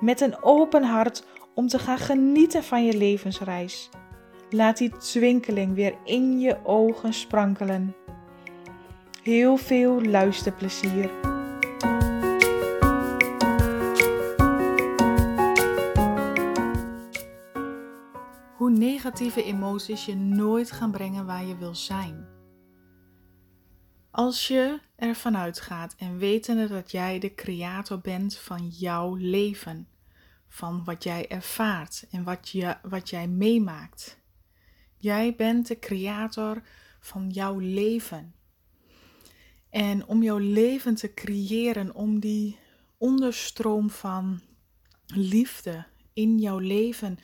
met een open hart om te gaan genieten van je levensreis. Laat die twinkeling weer in je ogen sprankelen. Heel veel luisterplezier. Hoe negatieve emoties je nooit gaan brengen waar je wil zijn. Als je ervan uitgaat en wetende dat jij de creator bent van jouw leven, van wat jij ervaart en wat, je, wat jij meemaakt. Jij bent de creator van jouw leven. En om jouw leven te creëren, om die onderstroom van liefde in jouw leven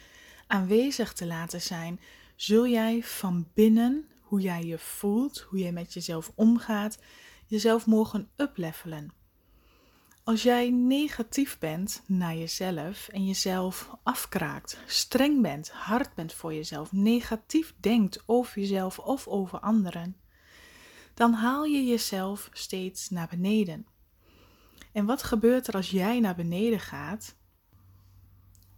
aanwezig te laten zijn, zul jij van binnen hoe jij je voelt, hoe je met jezelf omgaat, jezelf mogen uplevelen. Als jij negatief bent naar jezelf en jezelf afkraakt, streng bent, hard bent voor jezelf, negatief denkt over jezelf of over anderen, dan haal je jezelf steeds naar beneden. En wat gebeurt er als jij naar beneden gaat?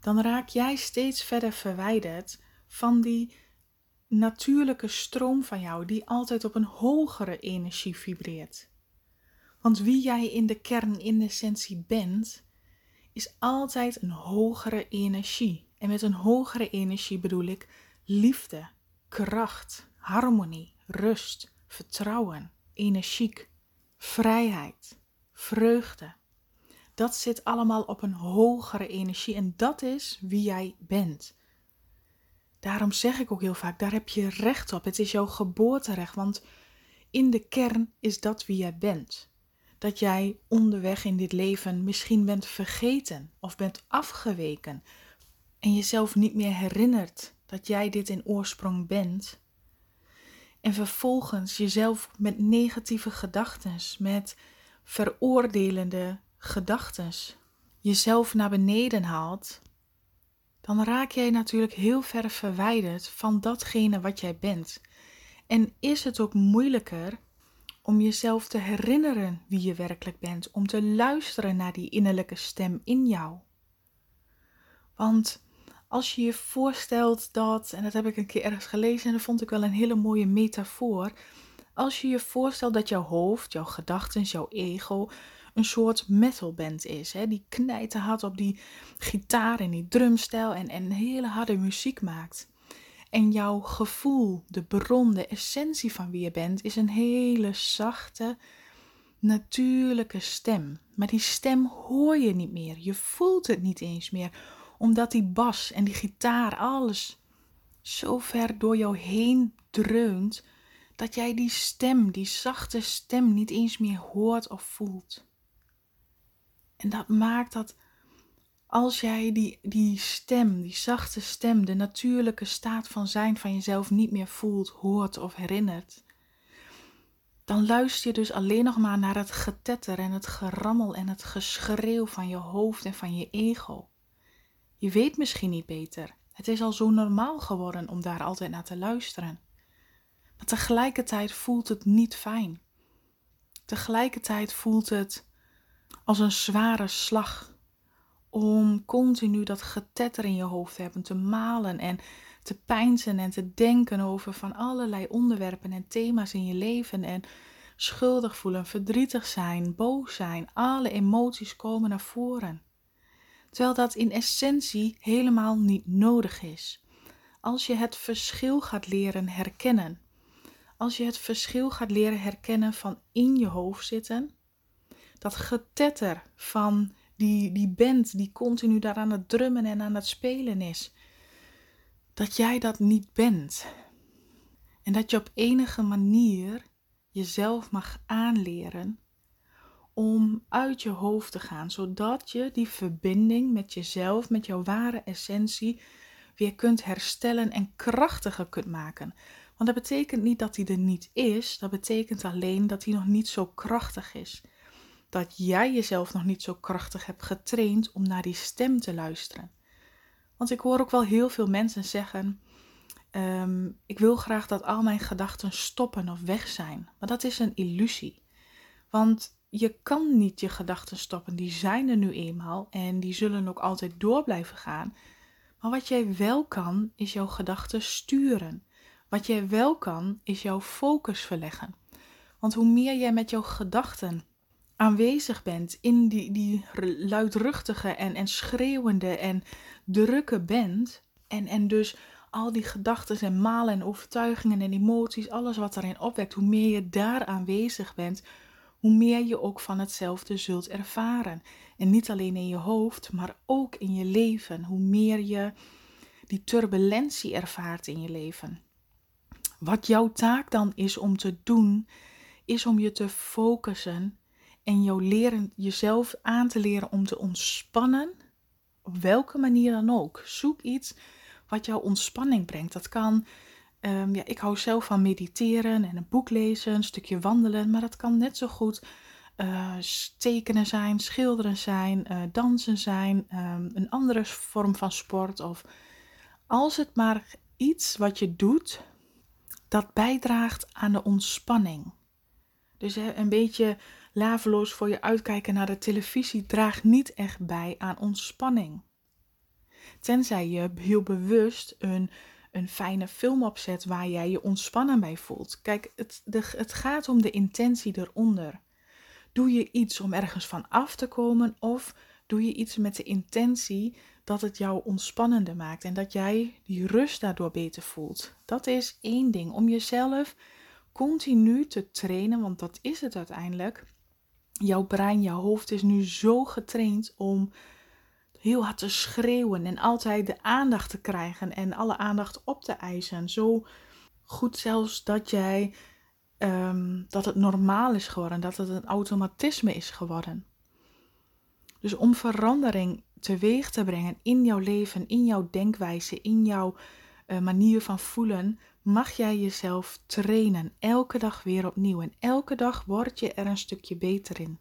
Dan raak jij steeds verder verwijderd van die natuurlijke stroom van jou die altijd op een hogere energie vibreert. Want wie jij in de kern, in de essentie bent, is altijd een hogere energie. En met een hogere energie bedoel ik liefde, kracht, harmonie, rust, vertrouwen, energiek, vrijheid, vreugde. Dat zit allemaal op een hogere energie en dat is wie jij bent. Daarom zeg ik ook heel vaak, daar heb je recht op. Het is jouw geboorterecht, want in de kern is dat wie jij bent. Dat jij onderweg in dit leven misschien bent vergeten of bent afgeweken en jezelf niet meer herinnert dat jij dit in oorsprong bent. En vervolgens jezelf met negatieve gedachten, met veroordelende gedachten, jezelf naar beneden haalt dan raak jij natuurlijk heel ver verwijderd van datgene wat jij bent. En is het ook moeilijker om jezelf te herinneren wie je werkelijk bent, om te luisteren naar die innerlijke stem in jou. Want als je je voorstelt dat, en dat heb ik een keer ergens gelezen en dat vond ik wel een hele mooie metafoor. Als je je voorstelt dat jouw hoofd, jouw gedachten, jouw ego een soort metalband is. Hè, die knijten hard op die gitaar en die drumstijl en, en hele harde muziek maakt. En jouw gevoel, de bron, de essentie van wie je bent, is een hele zachte, natuurlijke stem. Maar die stem hoor je niet meer. Je voelt het niet eens meer. Omdat die bas en die gitaar, alles zo ver door jou heen dreunt. Dat jij die stem, die zachte stem, niet eens meer hoort of voelt. En dat maakt dat als jij die, die stem, die zachte stem, de natuurlijke staat van zijn van jezelf niet meer voelt, hoort of herinnert, dan luister je dus alleen nog maar naar het getetter en het gerammel en het geschreeuw van je hoofd en van je ego. Je weet misschien niet beter. Het is al zo normaal geworden om daar altijd naar te luisteren. Maar tegelijkertijd voelt het niet fijn. Tegelijkertijd voelt het als een zware slag. Om continu dat getetter in je hoofd te hebben, te malen en te peinzen en te denken over van allerlei onderwerpen en thema's in je leven. En schuldig voelen, verdrietig zijn, boos zijn, alle emoties komen naar voren. Terwijl dat in essentie helemaal niet nodig is. Als je het verschil gaat leren herkennen, als je het verschil gaat leren herkennen van in je hoofd zitten dat getetter van die, die band die continu daar aan het drummen en aan het spelen is. Dat jij dat niet bent. En dat je op enige manier jezelf mag aanleren om uit je hoofd te gaan, zodat je die verbinding met jezelf, met jouw ware essentie, weer kunt herstellen en krachtiger kunt maken. Want dat betekent niet dat hij er niet is, dat betekent alleen dat hij nog niet zo krachtig is. Dat jij jezelf nog niet zo krachtig hebt getraind om naar die stem te luisteren. Want ik hoor ook wel heel veel mensen zeggen: ehm, Ik wil graag dat al mijn gedachten stoppen of weg zijn. Maar dat is een illusie. Want je kan niet je gedachten stoppen. Die zijn er nu eenmaal en die zullen ook altijd door blijven gaan. Maar wat jij wel kan, is jouw gedachten sturen. Wat jij wel kan, is jouw focus verleggen. Want hoe meer jij met jouw gedachten aanwezig bent in die, die luidruchtige en, en schreeuwende en drukke bent, en, en dus al die gedachten en malen en overtuigingen en emoties, alles wat daarin opwekt, hoe meer je daar aanwezig bent, hoe meer je ook van hetzelfde zult ervaren. En niet alleen in je hoofd, maar ook in je leven. Hoe meer je die turbulentie ervaart in je leven. Wat jouw taak dan is om te doen, is om je te focussen en jou leren, jezelf aan te leren om te ontspannen. Op welke manier dan ook. Zoek iets wat jou ontspanning brengt. Dat kan Ehm, ja, ik hou zelf van mediteren en een boek lezen, een stukje wandelen, maar dat kan net zo goed uh, tekenen zijn, schilderen zijn, uh, dansen zijn, um, een andere vorm van sport. Of als het maar iets wat je doet dat bijdraagt aan de ontspanning. Dus een beetje laveloos voor je uitkijken naar de televisie draagt niet echt bij aan ontspanning. Tenzij je heel bewust een een fijne film opzet waar jij je ontspannen bij voelt. Kijk, het, de, het gaat om de intentie eronder. Doe je iets om ergens van af te komen of doe je iets met de intentie dat het jou ontspannender maakt en dat jij die rust daardoor beter voelt? Dat is één ding. Om jezelf continu te trainen, want dat is het uiteindelijk. Jouw brein, jouw hoofd is nu zo getraind om heel hard te schreeuwen en altijd de aandacht te krijgen en alle aandacht op te eisen. Zo goed zelfs dat jij ehm, dat het normaal is geworden, dat het een automatisme is geworden. Dus om verandering teweeg te brengen in jouw leven, in jouw denkwijze, in jouw uh, manier van voelen, mag jij jezelf trainen. Elke dag weer opnieuw. En elke dag word je er een stukje beter in.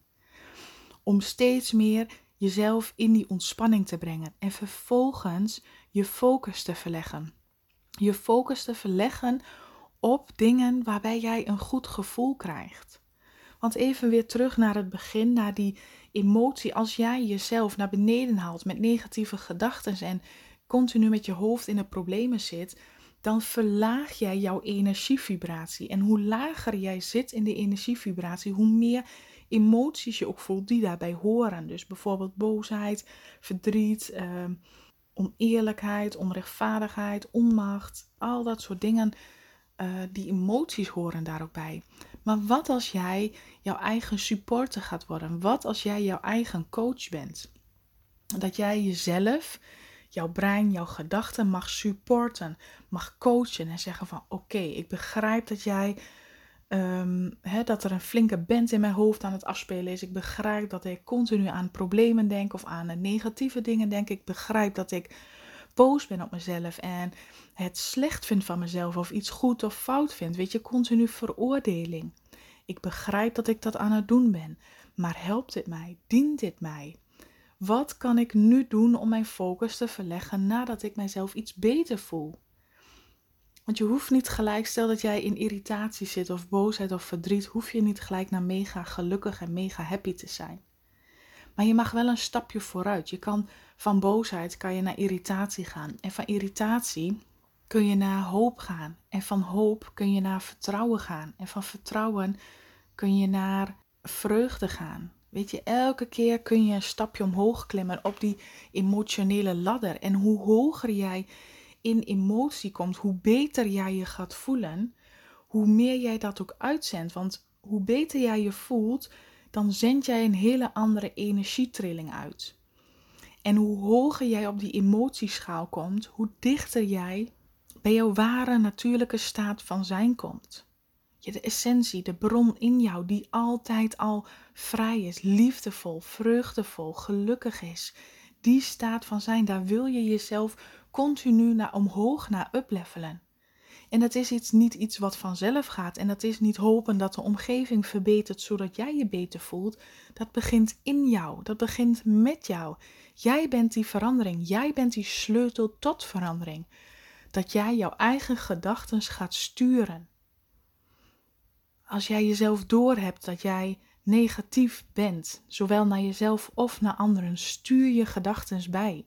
Om steeds meer jezelf in die ontspanning te brengen en vervolgens je focus te verleggen. Je focus te verleggen op dingen waarbij jij een goed gevoel krijgt. Want even weer terug naar het begin, naar die emotie. Als jij jezelf naar beneden haalt met negatieve gedachten en continu met je hoofd in de problemen zit, dan verlaag jij jouw energievibratie. En hoe lager jij zit in de energievibratie, hoe meer emoties je ook voelt die daarbij horen. Dus bijvoorbeeld boosheid, verdriet, uh, oneerlijkheid, onrechtvaardigheid, onmacht, al dat soort dingen. Uh, die emoties horen daar ook bij. Maar wat als jij jouw eigen supporter gaat worden? Wat als jij jouw eigen coach bent? Dat jij jezelf, jouw brein, jouw gedachten mag supporten, mag coachen en zeggen van oké, ik begrijp dat jij Um, dat er een flinke band in mijn hoofd aan het afspelen is. Ik begrijp dat ik continu aan problemen denk of aan negatieve dingen denk. Ik begrijp dat ik boos ben op mezelf en het slecht vind van mezelf of iets goed of fout vind. Weet je, continu veroordeling. Ik begrijp dat ik dat aan het doen ben. Maar helpt dit mij? Dient dit mij? Wat kan ik nu doen om mijn focus te verleggen nadat ik mijzelf iets beter voel? Want je hoeft niet gelijk, stel dat jij in irritatie zit of boosheid of verdriet, hoef je niet gelijk naar mega gelukkig en mega happy te zijn. Maar je mag wel een stapje vooruit. Je kan van boosheid kan je naar irritatie gaan. En van irritatie kun je naar hoop gaan. En van hoop kun je naar vertrouwen gaan. En van vertrouwen kun je naar vreugde gaan. Weet je, elke keer kun je een stapje omhoog klimmen op die emotionele ladder. En hoe hoger jij in emotie komt, hoe beter jij je gaat voelen, hoe meer jij dat ook uitzendt. Want hoe beter jij je voelt, dan zend jij een hele andere energietrilling uit. En hoe hoger jij op die emotieschaal komt, hoe dichter jij bij jouw ware natuurlijke staat van zijn komt. Je de essentie, de bron in jou, die altijd al vrij is, liefdevol, vreugdevol, gelukkig is. Die staat van zijn, daar wil je jezelf continu naar omhoog, naar uplevelen. En dat is iets, niet iets wat vanzelf gaat. En dat is niet hopen dat de omgeving verbetert zodat jij je beter voelt. Dat begint in jou. Dat begint met jou. Jij bent die verandering. Jij bent die sleutel tot verandering. Dat jij jouw eigen gedachten gaat sturen. Als jij jezelf doorhebt dat jij negatief bent, zowel naar jezelf of naar anderen, stuur je gedachten bij.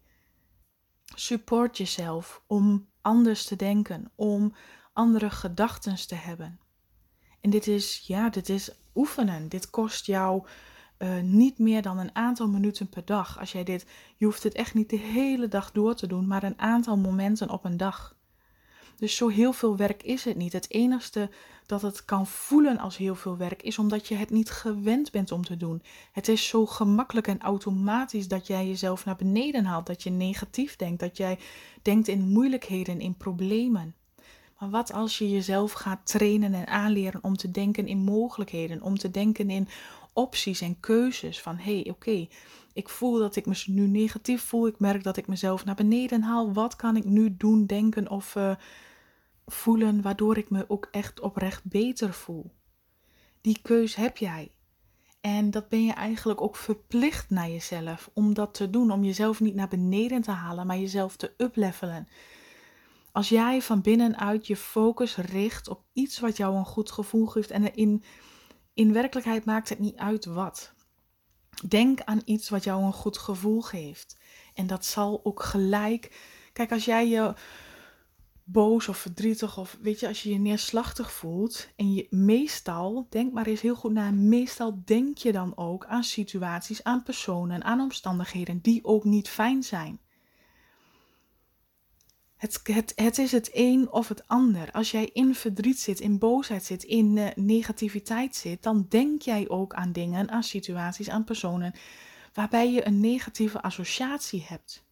Support jezelf om anders te denken, om andere gedachten te hebben. En dit is, ja, dit is oefenen. Dit kost jou uh, niet meer dan een aantal minuten per dag. Als jij dit, je hoeft het echt niet de hele dag door te doen, maar een aantal momenten op een dag. Dus zo heel veel werk is het niet. Het enige dat het kan voelen als heel veel werk is omdat je het niet gewend bent om te doen. Het is zo gemakkelijk en automatisch dat jij jezelf naar beneden haalt, dat je negatief denkt, dat jij denkt in moeilijkheden, in problemen. Maar wat als je jezelf gaat trainen en aanleren om te denken in mogelijkheden, om te denken in opties en keuzes van hé, hey, oké, ik voel dat ik me nu negatief voel, ik merk dat ik mezelf naar beneden haal. Wat kan ik nu doen, denken of uh, voelen waardoor ik me ook echt oprecht beter voel? Die keus heb jij. En dat ben je eigenlijk ook verplicht naar jezelf om dat te doen, om jezelf niet naar beneden te halen, maar jezelf te uplevelen. Als jij van binnenuit je focus richt op iets wat jou een goed gevoel geeft en in, in werkelijkheid maakt het niet uit wat. Denk aan iets wat jou een goed gevoel geeft. En dat zal ook gelijk. Kijk, als jij je boos of verdrietig of weet je, als je je neerslachtig voelt en je meestal, denk maar eens heel goed na, meestal denk je dan ook aan situaties, aan personen, aan omstandigheden die ook niet fijn zijn. Het, het, het is het een of het ander. Als jij in verdriet zit, in boosheid zit, in uh, negativiteit zit, dan denk jij ook aan dingen, aan situaties, aan personen waarbij je een negatieve associatie hebt.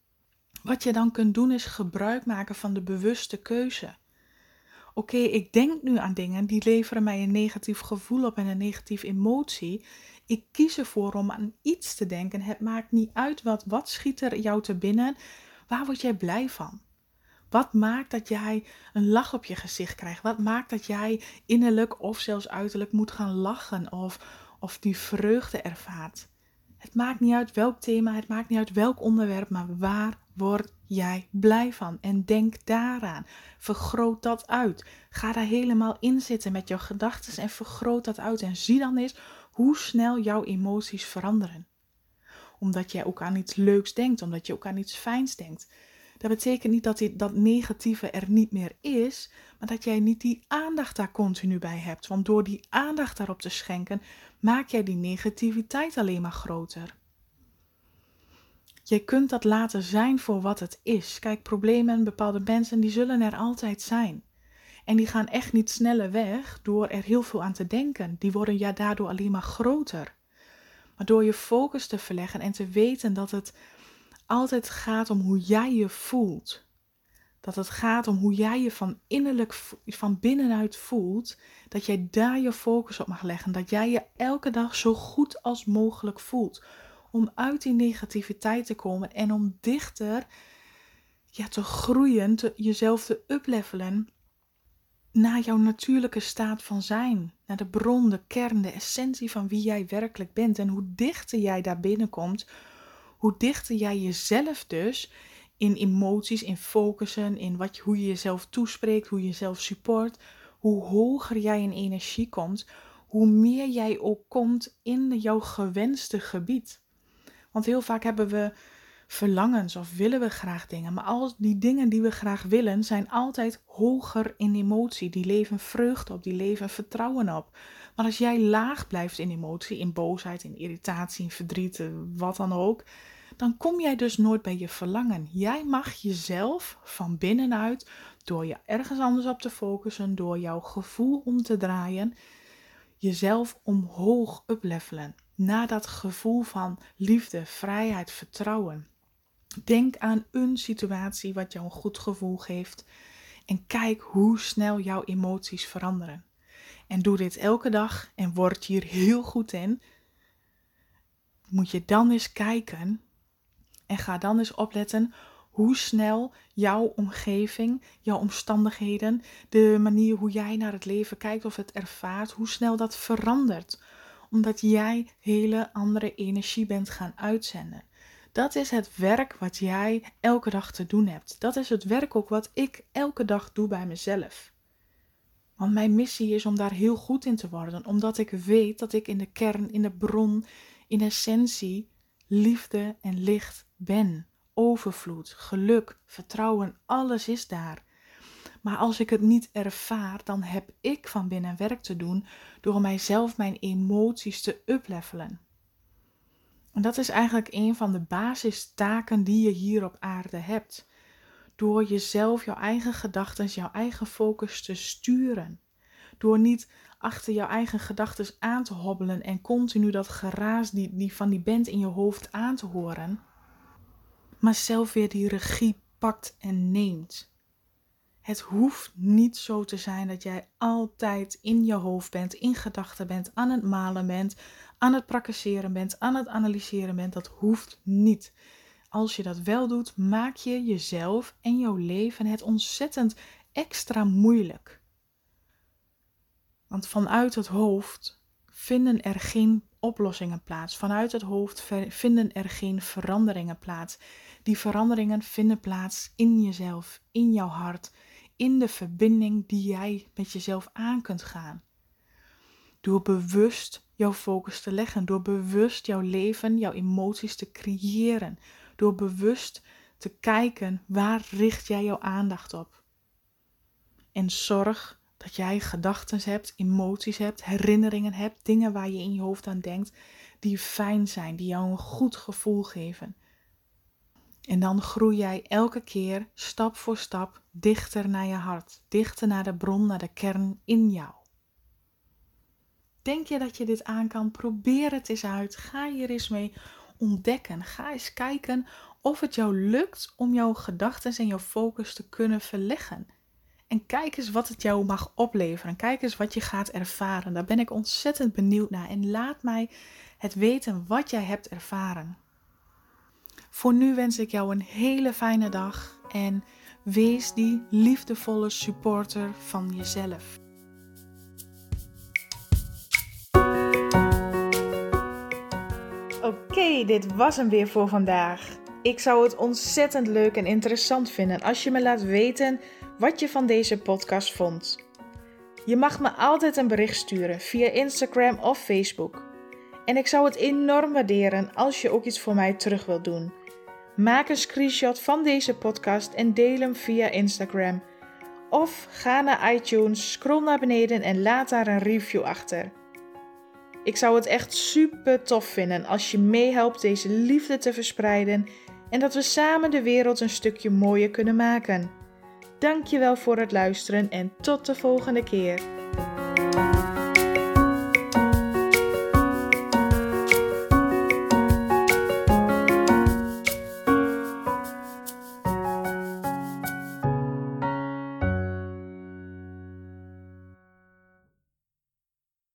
Wat je dan kunt doen is gebruik maken van de bewuste keuze. Oké, ik denk nu aan dingen die leveren mij een negatief gevoel op en een negatieve emotie. Ik kies ervoor om aan iets te denken. Het maakt niet uit wat, wat schiet er jou te binnen. Waar word jij blij van? Wat maakt dat jij een lach op je gezicht krijgt? Wat maakt dat jij innerlijk of zelfs uiterlijk moet gaan lachen of, of die vreugde ervaart? Het maakt niet uit welk thema, het maakt niet uit welk onderwerp, maar waar word jij blij van? En denk daaraan. Vergroot dat uit. Ga daar helemaal in zitten met jouw gedachten en vergroot dat uit. En zie dan eens hoe snel jouw emoties veranderen. Omdat jij ook aan iets leuks denkt, omdat je ook aan iets fijns denkt. Dat betekent niet dat dat negatieve er niet meer is, maar dat jij niet die aandacht daar continu bij hebt. Want door die aandacht daarop te schenken, maak jij die negativiteit alleen maar groter. Je kunt dat laten zijn voor wat het is. Kijk, problemen, bepaalde mensen, die zullen er altijd zijn. En die gaan echt niet sneller weg door er heel veel aan te denken. Die worden ja daardoor alleen maar groter. Maar door je focus te verleggen en te weten dat het altijd gaat om hoe jij je voelt. Dat het gaat om hoe jij je van innerlijk, van binnenuit voelt. Dat jij daar je focus op mag leggen. Dat jij je elke dag zo goed als mogelijk voelt. Om uit die negativiteit te komen en om dichter ja, te groeien, te, jezelf te uplevelen naar jouw natuurlijke staat van zijn. Naar de bron, de kern, de essentie van wie jij werkelijk bent. En hoe dichter jij daar binnenkomt, hoe dichter jij jezelf dus in emoties, in focussen, in wat, hoe je jezelf toespreekt, hoe je jezelf support, hoe hoger jij in energie komt, hoe meer jij ook komt in jouw gewenste gebied. Want heel vaak hebben we verlangens of willen we graag dingen, maar al die dingen die we graag willen zijn altijd hoger in emotie. Die leven vreugde op, die leven vertrouwen op. Maar als jij laag blijft in emotie, in boosheid, in irritatie, in verdriet, wat dan ook, dan kom jij dus nooit bij je verlangen. Jij mag jezelf van binnenuit, door je ergens anders op te focussen, door jouw gevoel om te draaien, jezelf omhoog uplevelen. Naar dat gevoel van liefde, vrijheid, vertrouwen. Denk aan een situatie wat jou een goed gevoel geeft en kijk hoe snel jouw emoties veranderen. en doe dit elke dag en word hier heel goed in, moet je dan eens kijken en ga dan eens opletten hoe snel jouw omgeving, jouw omstandigheden, de manier hoe jij naar het leven kijkt of het ervaart, hoe snel dat verandert. Omdat jij hele andere energie bent gaan uitzenden. Dat is het werk wat jij elke dag te doen hebt. Dat is het werk ook wat ik elke dag doe bij mezelf. Want mijn missie is om daar heel goed in te worden, omdat ik weet dat ik in de kern, in de bron, in essentie liefde en licht ben. Overvloed, geluk, vertrouwen, alles is daar. Maar als ik het niet ervaar, dan heb ik van binnen werk te doen door mijzelf mijn emoties te uplevelen. En dat is eigenlijk een van de basistaken die je hier op aarde hebt. Door jezelf, jouw eigen gedachten, jouw eigen focus te sturen. Door niet achter jouw eigen gedachten aan te hobbelen en continu dat geraas die, die van die band in je hoofd aan te horen. Maar zelf weer die regie pakt en neemt. Het hoeft niet zo te zijn dat jij altijd in je hoofd bent, in gedachten bent, aan het malen bent, aan het praktiseren bent, aan het analyseren bent. Dat hoeft niet. Als je dat wel doet, maak je jezelf en jouw leven het ontzettend extra moeilijk. Want vanuit het hoofd vinden er geen oplossingen plaats. Vanuit het hoofd vinden er geen veranderingen plaats. Die veranderingen vinden plaats in jezelf, in jouw hart, in de verbinding die jij met jezelf aan kunt gaan. Door bewust jouw focus te leggen, door bewust jouw leven, jouw emoties te creëren, door bewust te kijken waar richt jij jouw aandacht op. En zorg dat jij gedachten hebt, emoties hebt, herinneringen hebt, dingen waar je in je hoofd aan denkt, die fijn zijn, die jou een goed gevoel geven. En dan groei jij elke keer stap voor stap dichter naar je hart, dichter naar de bron, naar de kern in jou. Denk je dat je dit aan kan? Probeer het eens uit. Ga hier eens mee ontdekken. Ga eens kijken of het jou lukt om jouw gedachten en jouw focus te kunnen verleggen. En kijk eens wat het jou mag opleveren. Kijk eens wat je gaat ervaren. Daar ben ik ontzettend benieuwd naar. En laat mij het weten wat jij hebt ervaren. Voor nu wens ik jou een hele fijne dag en wees die liefdevolle supporter van jezelf. Oké, dit was hem weer voor vandaag. Ik zou het ontzettend leuk en interessant vinden als je me laat weten wat je van deze podcast vond. Je mag me altijd een bericht sturen via Instagram of Facebook. En ik zou het enorm waarderen als je ook iets voor mij terug wilt doen. Maak een screenshot van deze podcast en deel hem via Instagram. Of ga naar iTunes, scroll naar beneden en laat daar een review achter. Ik zou het echt super tof vinden als je meehelpt deze liefde te verspreiden en dat we samen de wereld een stukje mooier kunnen maken. Dankjewel voor het luisteren en tot de volgende keer.